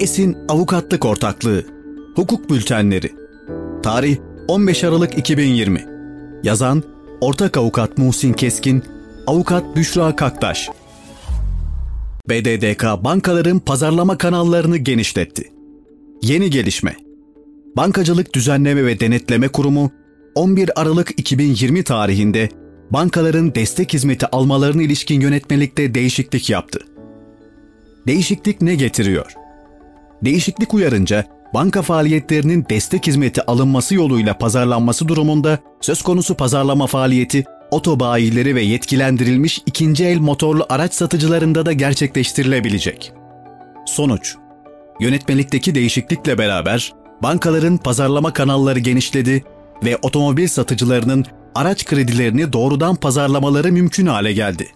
Esin Avukatlık Ortaklığı Hukuk Bültenleri Tarih 15 Aralık 2020 Yazan Ortak Avukat Muhsin Keskin Avukat Büşra Kaktaş BDDK bankaların pazarlama kanallarını genişletti. Yeni gelişme Bankacılık Düzenleme ve Denetleme Kurumu 11 Aralık 2020 tarihinde bankaların destek hizmeti almalarına ilişkin yönetmelikte değişiklik yaptı. Değişiklik ne getiriyor? Değişiklik uyarınca banka faaliyetlerinin destek hizmeti alınması yoluyla pazarlanması durumunda söz konusu pazarlama faaliyeti otobayileri ve yetkilendirilmiş ikinci el motorlu araç satıcılarında da gerçekleştirilebilecek. Sonuç Yönetmelikteki değişiklikle beraber bankaların pazarlama kanalları genişledi ve otomobil satıcılarının araç kredilerini doğrudan pazarlamaları mümkün hale geldi.